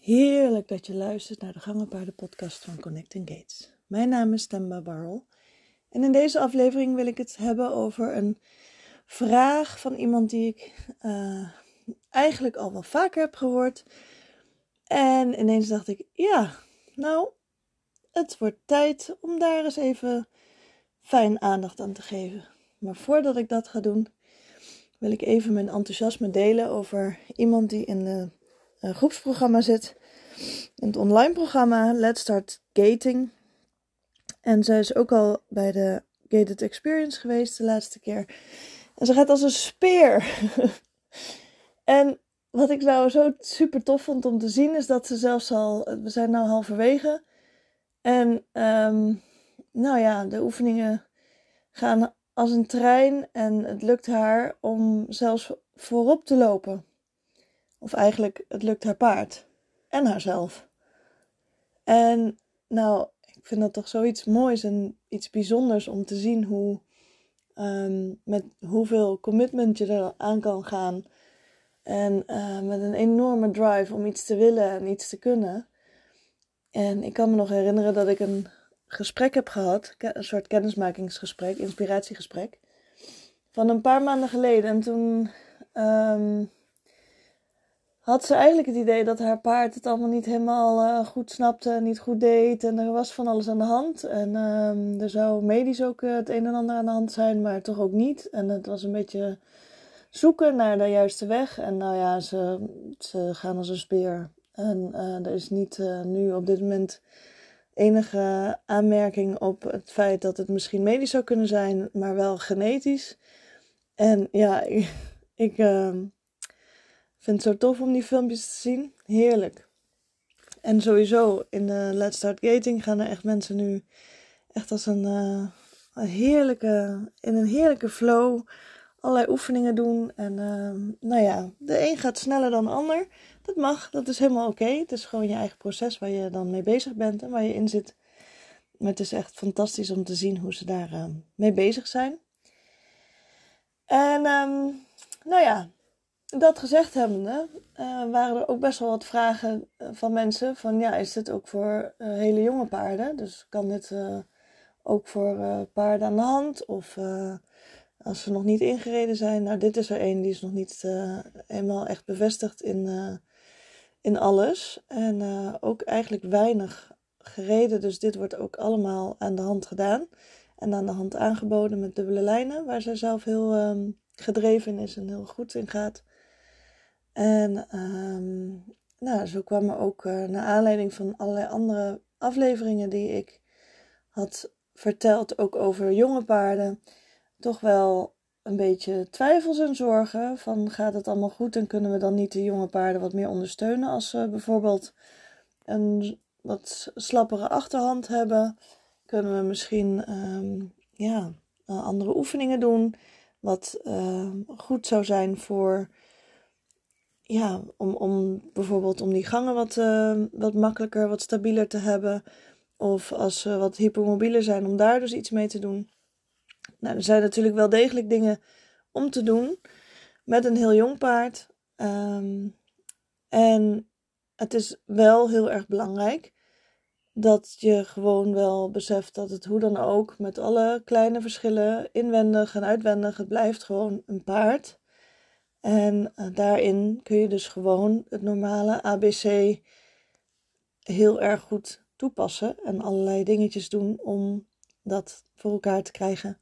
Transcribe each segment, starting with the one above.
Heerlijk dat je luistert naar de Gangenpaarden podcast van Connecting Gates. Mijn naam is Temba Barrel en in deze aflevering wil ik het hebben over een vraag van iemand die ik uh, eigenlijk al wel vaker heb gehoord. En ineens dacht ik, ja, nou, het wordt tijd om daar eens even fijn aandacht aan te geven. Maar voordat ik dat ga doen, wil ik even mijn enthousiasme delen over iemand die in de een groepsprogramma zit. In het online programma Let's Start Gating. En zij is ook al bij de Gated Experience geweest de laatste keer. En ze gaat als een speer. en wat ik nou zo super tof vond om te zien is dat ze zelfs al. We zijn nu halverwege. En um, nou ja, de oefeningen gaan als een trein. En het lukt haar om zelfs voorop te lopen. Of eigenlijk, het lukt haar paard en haarzelf. En nou, ik vind dat toch zoiets moois en iets bijzonders om te zien hoe, um, met hoeveel commitment je er aan kan gaan. En uh, met een enorme drive om iets te willen en iets te kunnen. En ik kan me nog herinneren dat ik een gesprek heb gehad, een soort kennismakingsgesprek, inspiratiegesprek, van een paar maanden geleden. En toen um, had ze eigenlijk het idee dat haar paard het allemaal niet helemaal uh, goed snapte, niet goed deed. En er was van alles aan de hand. En um, er zou medisch ook uh, het een en ander aan de hand zijn, maar toch ook niet. En het was een beetje zoeken naar de juiste weg. En nou ja, ze, ze gaan als een speer. En uh, er is niet nu op dit moment enige aanmerking op het feit dat het misschien medisch zou kunnen zijn, maar wel genetisch. En ja, ik. ik ehm, vind het zo tof om die filmpjes te zien. Heerlijk. En sowieso in de Let's Start Gating gaan er echt mensen nu echt als een, uh, een heerlijke, in een heerlijke flow allerlei oefeningen doen. En uh, nou ja, de een gaat sneller dan de ander. Dat mag, dat is helemaal oké. Het is gewoon je eigen proces waar je dan mee bezig bent en waar je in zit. Maar het is echt fantastisch om te zien hoe ze daar uh, mee bezig zijn. En um, nou ja, dat gezegd hebbende, uh, waren er ook best wel wat vragen eh, van mensen. Van ja, is dit ook voor uh, hele jonge paarden? Dus kan dit ook voor paarden aan de hand? Of als ze nog niet ingereden zijn? Nou, dit is er een die is nog niet helemaal echt bevestigd in, in alles. En ook eigenlijk weinig gereden. Dus dit wordt ook allemaal aan de hand gedaan. En aan de hand aangeboden met dubbele lijnen. Waar zij zelf heel um, gedreven is en heel goed in gaat. En um, nou, zo kwam er ook uh, naar aanleiding van allerlei andere afleveringen die ik had verteld, ook over jonge paarden, toch wel een beetje twijfels en zorgen van gaat het allemaal goed en kunnen we dan niet de jonge paarden wat meer ondersteunen als ze bijvoorbeeld een wat slappere achterhand hebben, kunnen we misschien um, ja, andere oefeningen doen wat uh, goed zou zijn voor ja, om, om bijvoorbeeld om die gangen wat, uh, wat makkelijker, wat stabieler te hebben. Of als ze wat hypermobieler zijn, om daar dus iets mee te doen. Nou, er zijn natuurlijk wel degelijk dingen om te doen met een heel jong paard. Um, en het is wel heel erg belangrijk dat je gewoon wel beseft dat het hoe dan ook, met alle kleine verschillen, inwendig en uitwendig, het blijft gewoon een paard. En uh, daarin kun je dus gewoon het normale ABC heel erg goed toepassen en allerlei dingetjes doen om dat voor elkaar te krijgen.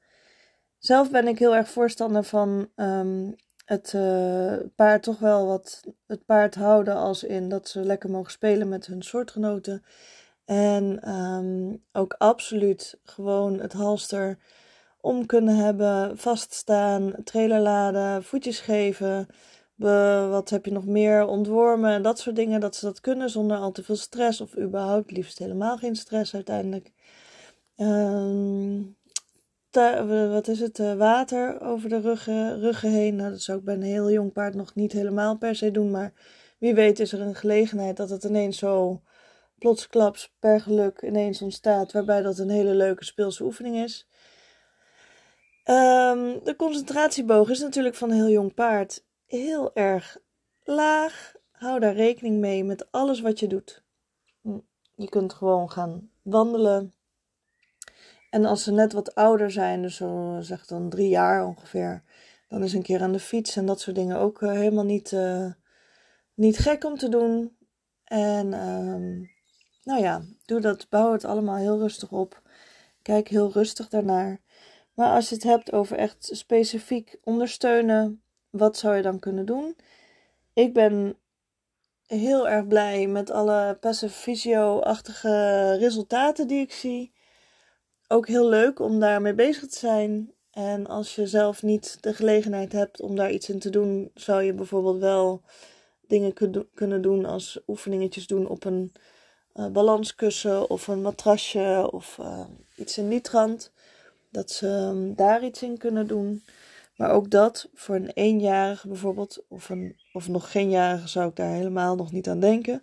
Zelf ben ik heel erg voorstander van um, het uh, paard toch wel wat het paard houden als in dat ze lekker mogen spelen met hun soortgenoten. En um, ook absoluut gewoon het halster om kunnen hebben, vaststaan, trailer laden, voetjes geven. wat heb je nog meer? Ontwormen, dat soort dingen. Dat ze dat kunnen zonder al te veel stress of überhaupt liefst helemaal geen stress uiteindelijk. Um, wat is het? Uh, water over de ruggen, ruggen heen. Nou, dat zou ik bij een heel jong paard nog niet helemaal per se doen. Maar wie weet is er een gelegenheid dat het ineens zo plotsklaps per geluk ineens ontstaat. Waarbij dat een hele leuke speelse oefening is. Um, de concentratieboog is natuurlijk van een heel jong paard heel erg laag. hou daar rekening mee met alles wat je doet. Hm, je kunt gewoon gaan wandelen. En als ze net wat ouder zijn, dus zo zeg dan drie jaar ongeveer, dan is een keer aan de fiets en dat soort dingen ook eh, helemaal niet, uh, niet gek om te doen. En um, nou ja, doe dat, bouw het allemaal heel rustig op. Kijk heel rustig daarnaar. Maar als je het hebt over echt specifiek ondersteunen, wat zou je dan kunnen doen? Ik ben heel erg blij met alle passive physio-achtige resultaten die ik zie. Ook heel leuk om daarmee bezig te zijn. En als je zelf niet de gelegenheid hebt om daar iets in te doen, zou je bijvoorbeeld wel dingen kunnen doen als oefeningetjes doen op een uh, balanskussen of een matrasje of uh, iets in die trant. Dat ze um, daar iets in kunnen doen. Maar ook dat voor een eenjarige bijvoorbeeld, of, een, of nog geen jarige, zou ik daar helemaal nog niet aan denken.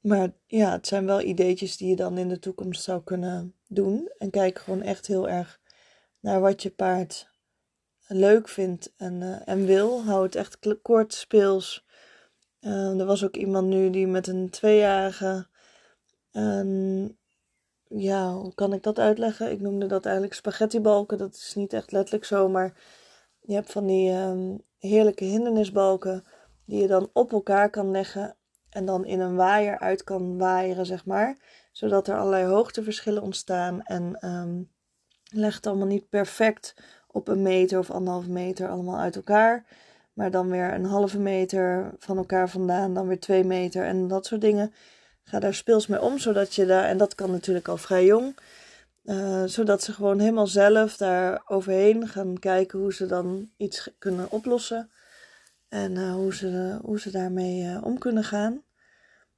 Maar ja, het zijn wel ideetjes die je dan in de toekomst zou kunnen doen. En kijk gewoon echt heel erg naar wat je paard leuk vindt en, uh, en wil. Hou het echt kort, speels. Uh, er was ook iemand nu die met een tweejarige. Uh, ja, hoe kan ik dat uitleggen? Ik noemde dat eigenlijk spaghettibalken. Dat is niet echt letterlijk zo, maar je hebt van die um, heerlijke hindernisbalken die je dan op elkaar kan leggen en dan in een waaier uit kan waaieren, zeg maar. Zodat er allerlei hoogteverschillen ontstaan en um, legt allemaal niet perfect op een meter of anderhalve meter allemaal uit elkaar. Maar dan weer een halve meter van elkaar vandaan, dan weer twee meter en dat soort dingen. Ga daar speels mee om, zodat je daar, en dat kan natuurlijk al vrij jong, uh, zodat ze gewoon helemaal zelf daar overheen gaan kijken hoe ze dan iets kunnen oplossen. En uh, hoe, ze, hoe ze daarmee uh, om kunnen gaan.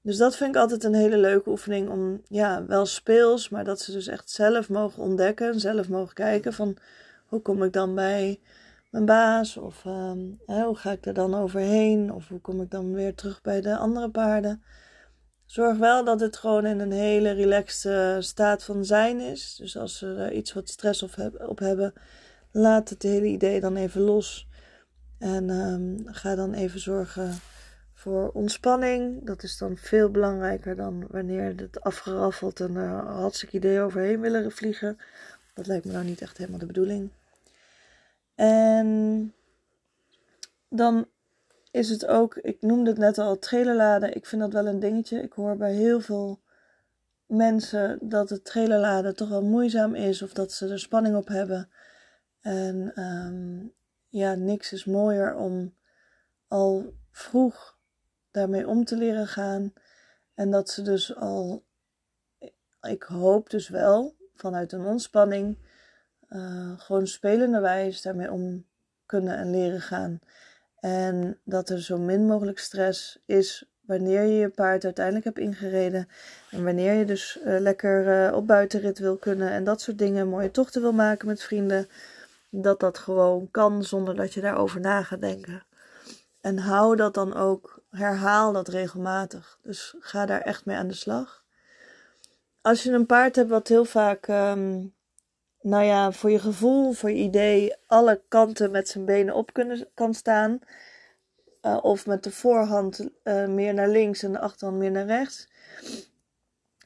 Dus dat vind ik altijd een hele leuke oefening om, ja, wel speels, maar dat ze dus echt zelf mogen ontdekken, zelf mogen kijken van hoe kom ik dan bij mijn baas of hè, hoe ga ik er dan overheen of hoe kom ik dan weer terug bij de andere paarden. Zorg wel dat het gewoon in een hele relaxte staat van zijn is. Dus als ze er iets wat stress op, hebben, laat het hele idee dan even los. En um, ga dan even zorgen voor ontspanning. Dat is dan veel belangrijker dan wanneer het afgeraffeld en er uh, hartstikke idee overheen willen vliegen. Dat lijkt me nou niet echt helemaal de bedoeling. En dan is het ook, ik noemde het net al, trailerladen. Ik vind dat wel een dingetje. Ik hoor bij heel veel mensen dat het trailerladen toch wel moeizaam is of dat ze er spanning op hebben. En um, ja, niks is mooier om al vroeg daarmee om te leren gaan. En dat ze dus al, ik hoop dus wel, vanuit een ontspanning, uh, gewoon spelenderwijs daarmee om kunnen en leren gaan. En dat er zo min mogelijk stress is wanneer je je paard uiteindelijk hebt ingereden. En wanneer je dus uh, lekker uh, op buitenrit wil kunnen en dat soort dingen. Mooie tochten wil maken met vrienden. Dat dat gewoon kan zonder dat je daarover na gaat denken. En hou dat dan ook, herhaal dat regelmatig. Dus ga daar echt mee aan de slag. Als je een paard hebt wat heel vaak um, nou ja, voor je gevoel, voor je idee, alle kanten met zijn benen op kunnen, kan staan. Uh, of met de voorhand uh, meer naar links en de achterhand meer naar rechts.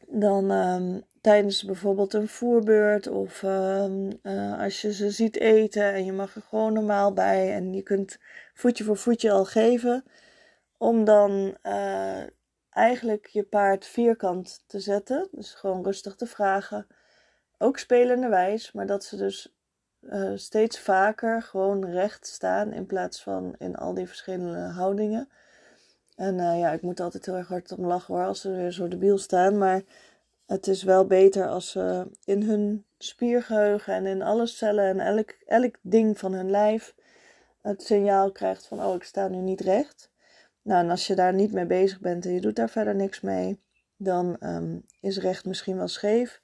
Dan um, tijdens bijvoorbeeld een voerbeurt of um, uh, als je ze ziet eten en je mag er gewoon normaal bij en je kunt voetje voor voetje al geven. Om dan eigenlijk je paard vierkant te zetten. Dus gewoon rustig te vragen ook spelenderwijs, maar dat ze dus uh, steeds vaker gewoon recht staan in plaats van in al die verschillende houdingen. En uh, ja, ik moet altijd heel erg hard om lachen hoor als ze weer zo debiel staan, maar het is wel beter als ze in hun spiergeheugen en in alle cellen en elk, elk ding van hun lijf het signaal krijgt van oh ik sta nu niet recht. Nou, en als je daar niet mee bezig bent en je doet daar verder niks mee, dan um, is recht misschien wel scheef.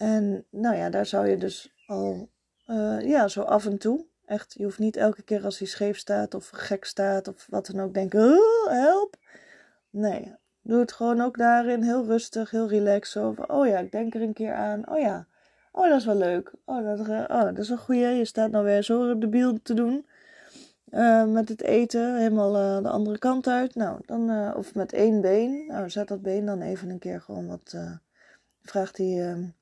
En nou ja, daar zou je dus al, uh, ja, zo af en toe. Echt, je hoeft niet elke keer als hij scheef staat of gek staat of wat dan ook denken, oh, help. Nee, doe het gewoon ook daarin heel rustig, heel relaxed. Van, oh ja, ik denk er een keer aan. Oh ja, oh dat is wel leuk. Oh, dat, uh, oh, dat is een goeie. Je staat nou weer zo de biel te doen. uh, met het eten helemaal de andere kant uit. Nou, dan, of met één been. Nou, zet dat been dan even een keer gewoon wat. vraagt hij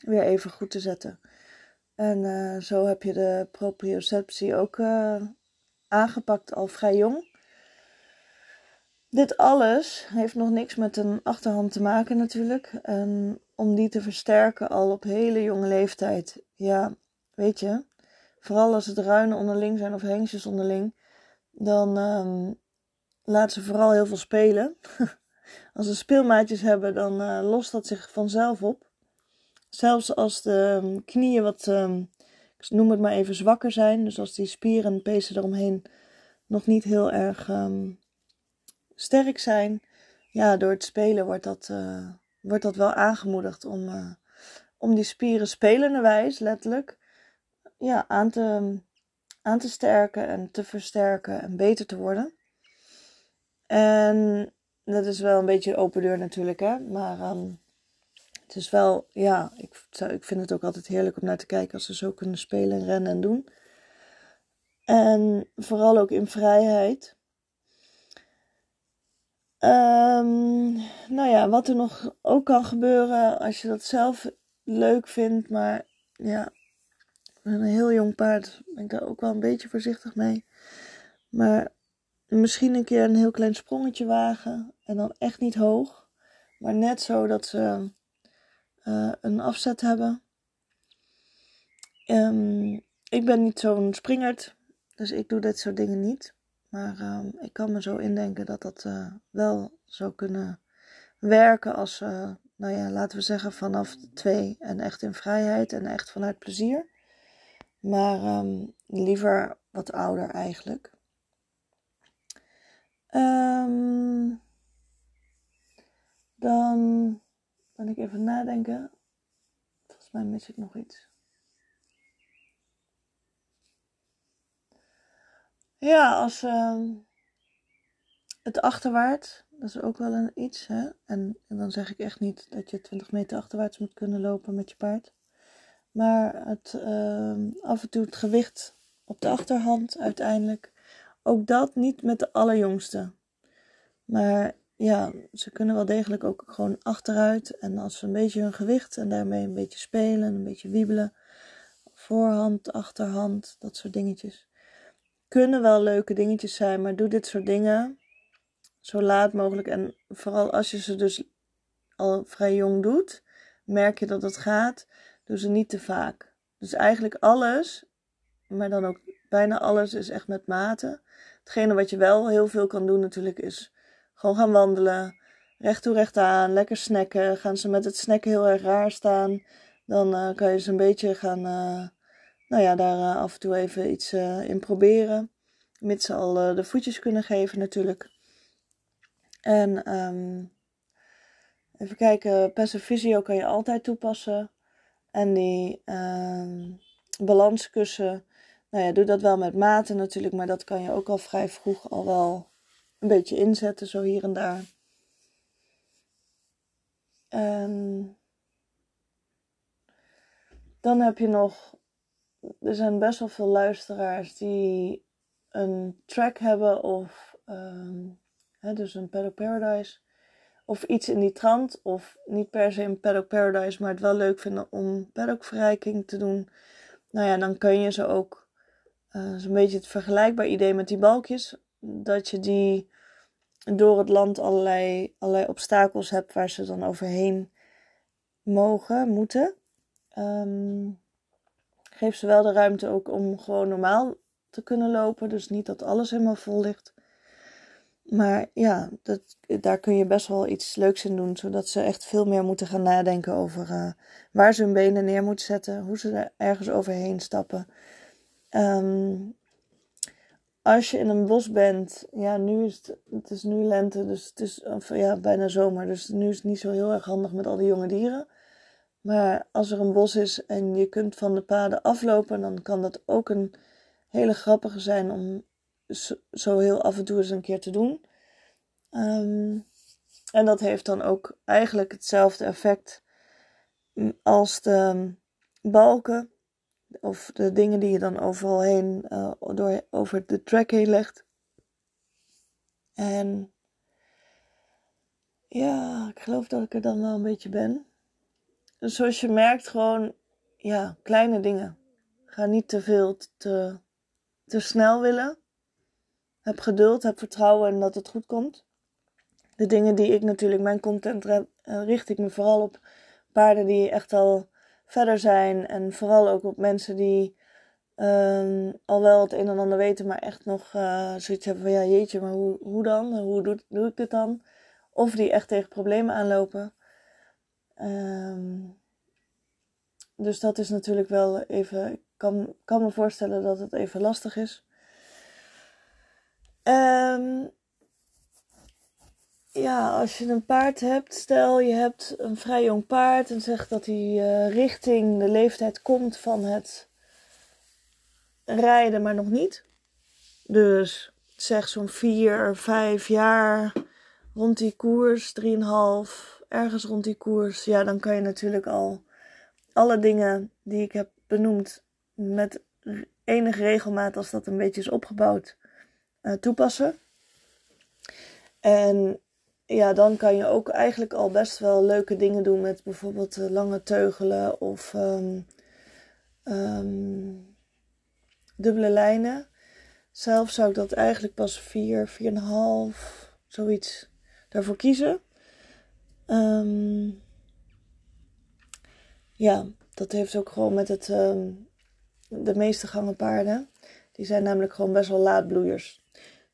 weer even goed te zetten. En zo heb je de proprioceptie ook aangepakt al vrij jong. Dit alles heeft nog niks met een achterhand te maken natuurlijk. En om die te versterken al op hele jonge leeftijd. Ja, weet je, vooral als het ruinen onderling zijn of hengstjes onderling, dan um, laat ze vooral heel veel spelen. als ze speelmaatjes hebben, dan uh, lost dat zich vanzelf op. Zelfs als de ehm, knieën wat, um, ik noem het maar even, zwakker zijn. Dus als die spieren en pezen eromheen nog niet heel erg sterk zijn. Ja, door het spelen wordt dat, uh, wordt dat wel aangemoedigd om, uh, om die spieren spelende wijs, letterlijk, ja, aan, te, aan te sterken en te versterken en beter te worden. En dat is wel een beetje open deur natuurlijk, hè. Maar um, het is wel, ja, ik, ik vind het ook altijd heerlijk om naar te kijken als ze zo kunnen spelen, rennen en doen. En vooral ook in vrijheid. Um, nou ja, wat er nog ook kan gebeuren als je dat zelf leuk vindt, maar ja, een heel jong paard ben ik daar ook wel een beetje voorzichtig mee. Maar misschien een keer een heel klein sprongetje wagen en dan echt niet hoog, maar net zo dat ze uh, een afzet hebben. Um, ik ben niet zo'n springerd, dus ik doe dit soort dingen niet. Maar um, ik kan me zo indenken dat dat uh, wel zou kunnen werken als, uh, nou ja, laten we zeggen vanaf twee en echt in vrijheid en echt vanuit plezier. Maar um, liever wat ouder eigenlijk. Um, dan ben ik even nadenken. Volgens mij mis ik nog iets. Ja, als uh, het achterwaarts, dat is ook wel een iets. Hè? En, en, dan zeg ik echt niet dat je 20 meter achterwaarts moet kunnen lopen met je paard. Maar het, uh, af en toe het gewicht op de achterhand uiteindelijk. Ook dat niet met de allerjongste. Maar ja, ze kunnen wel degelijk ook gewoon achteruit. En als ze een beetje hun gewicht en daarmee een beetje spelen, een beetje wiebelen. Voorhand, achterhand, dat soort dingetjes kunnen wel leuke dingetjes zijn, maar doe dit soort dingen zo laat mogelijk. En vooral als je ze dus al vrij jong doet, merk je dat het gaat, doe ze niet te vaak. Dus eigenlijk alles, maar dan ook bijna alles is echt met mate. Hetgene wat je wel heel veel kan doen natuurlijk is gewoon gaan wandelen, recht toe recht aan, lekker snacken. Gaan ze met het snacken heel erg raar staan, dan uh, kan je ze een beetje gaan... Uh, nou ja, daar uh, af en toe even iets in proberen. Mits ze al de voetjes kunnen geven natuurlijk. En um, even kijken, Passive kan je altijd toepassen. En die um, balanskussen, nou ja, doe dat wel met maten natuurlijk. Maar dat kan je ook al vrij vroeg al wel een beetje inzetten, zo hier en daar. En dan heb je nog er zijn best wel veel luisteraars die een track hebben of um, hè, dus een Paddock Paradise of iets in die trant of niet per se een Paddock Paradise, maar het wel leuk vinden om paddockverrijking te doen. Nou ja, dan kun je ze ook, uh, zo'n beetje het vergelijkbaar idee met die balkjes, dat je die door het land allerlei, allerlei obstakels hebt waar ze dan overheen mogen, moeten. Um, geef ze wel de ruimte ook om gewoon normaal te kunnen lopen. Dus niet dat alles helemaal vol ligt. Maar ja, dat, daar kun je best wel iets leuks in doen. Zodat ze echt veel meer moeten gaan nadenken over uh, waar ze hun benen neer moeten zetten. Hoe ze er ergens overheen stappen. Um, als je in een bos bent, ja, nu is het, het is nu lente, dus het is ja, bijna zomer. Dus nu is het niet zo heel erg handig met al die jonge dieren. Maar als er een bos is en je kunt van de paden aflopen, dan kan dat ook een hele grappige zijn om zo heel af en toe eens een keer te doen. Ehm, en dat heeft dan ook eigenlijk hetzelfde effect als de balken. Of de dingen die je dan overal heen, uh, door, over de track heen legt. En ja, ik geloof dat ik er dan wel een beetje ben. Dus zoals je merkt, gewoon, ja, kleine dingen. Ga niet te veel, te, te snel willen. Heb geduld, heb vertrouwen in dat het goed komt. De dingen die ik natuurlijk, mijn content eh, richt ik me vooral op paarden die echt al verder zijn. En vooral ook op mensen die um, al wel het een en ander weten, maar echt nog uh, zoiets hebben van ja, jeetje, maar hoe, hoe dan? Hoe doe, doe ik dit dan? Of die echt tegen problemen aanlopen. Um, dus dat is natuurlijk wel even. Ik kan, kan me voorstellen dat het even lastig is. Um, ja, als je een paard hebt, stel je hebt een vrij jong paard en zegt dat hij uh, richting de leeftijd komt van het rijden, maar nog niet. Dus zeg zo'n 4, 5 jaar rond die koers, 3,5, ergens rond die koers. Ja, dan kan je natuurlijk al alle dingen die ik heb benoemd met enige regelmaat, als dat een beetje is opgebouwd, uh, toepassen. En ja, dan kan je ook eigenlijk al best wel leuke dingen doen met bijvoorbeeld uh, lange teugelen of um, um, dubbele lijnen. Zelf zou ik dat eigenlijk pas 4, 4,5, zoiets daarvoor kiezen. Um, ja, dat heeft ook gewoon met het, de meeste gangen paarden. Die zijn namelijk gewoon best wel laadbloeiers.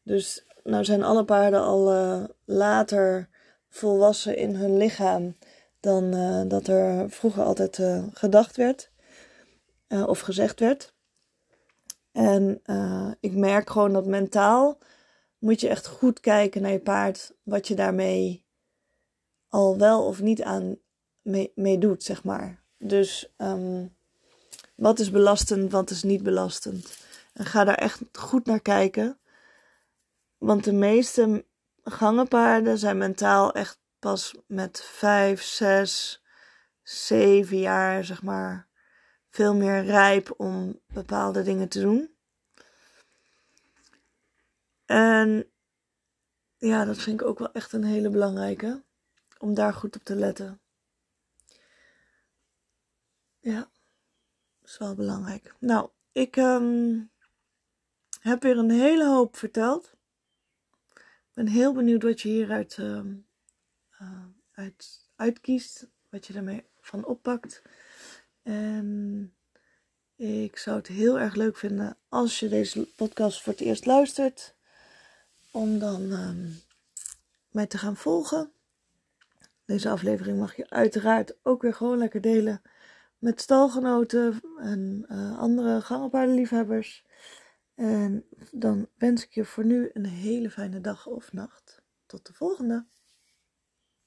Dus nou zijn alle paarden al uh, later volwassen in hun lichaam dan uh, dat er vroeger altijd uh, gedacht werd of gezegd werd. En ik merk gewoon dat mentaal moet je echt goed kijken naar je paard, wat je daarmee al wel of niet aan mee, doet, zeg maar. Dus um, wat is belastend, wat is niet belastend. En ga daar echt goed naar kijken. Want de meeste gangenpaarden zijn mentaal echt pas met vijf, zes, zeven jaar, zeg maar, veel meer rijp om bepaalde dingen te doen. En ja, dat vind ik ook wel echt een hele belangrijke. Om daar goed op te letten. Ja, is wel belangrijk. Nou, ik um, heb weer een hele hoop verteld ben heel benieuwd wat je hieruit uh, uit, uitkiest. Wat je ermee van oppakt. En ik zou het heel erg leuk vinden als je deze podcast voor het eerst luistert. Om dan uh, mij te gaan volgen. Deze aflevering mag je uiteraard ook weer gewoon lekker delen met stalgenoten en uh, andere gangenpaardenliefhebbers. En dan wens ik je voor nu een hele fijne dag of nacht. Tot de volgende!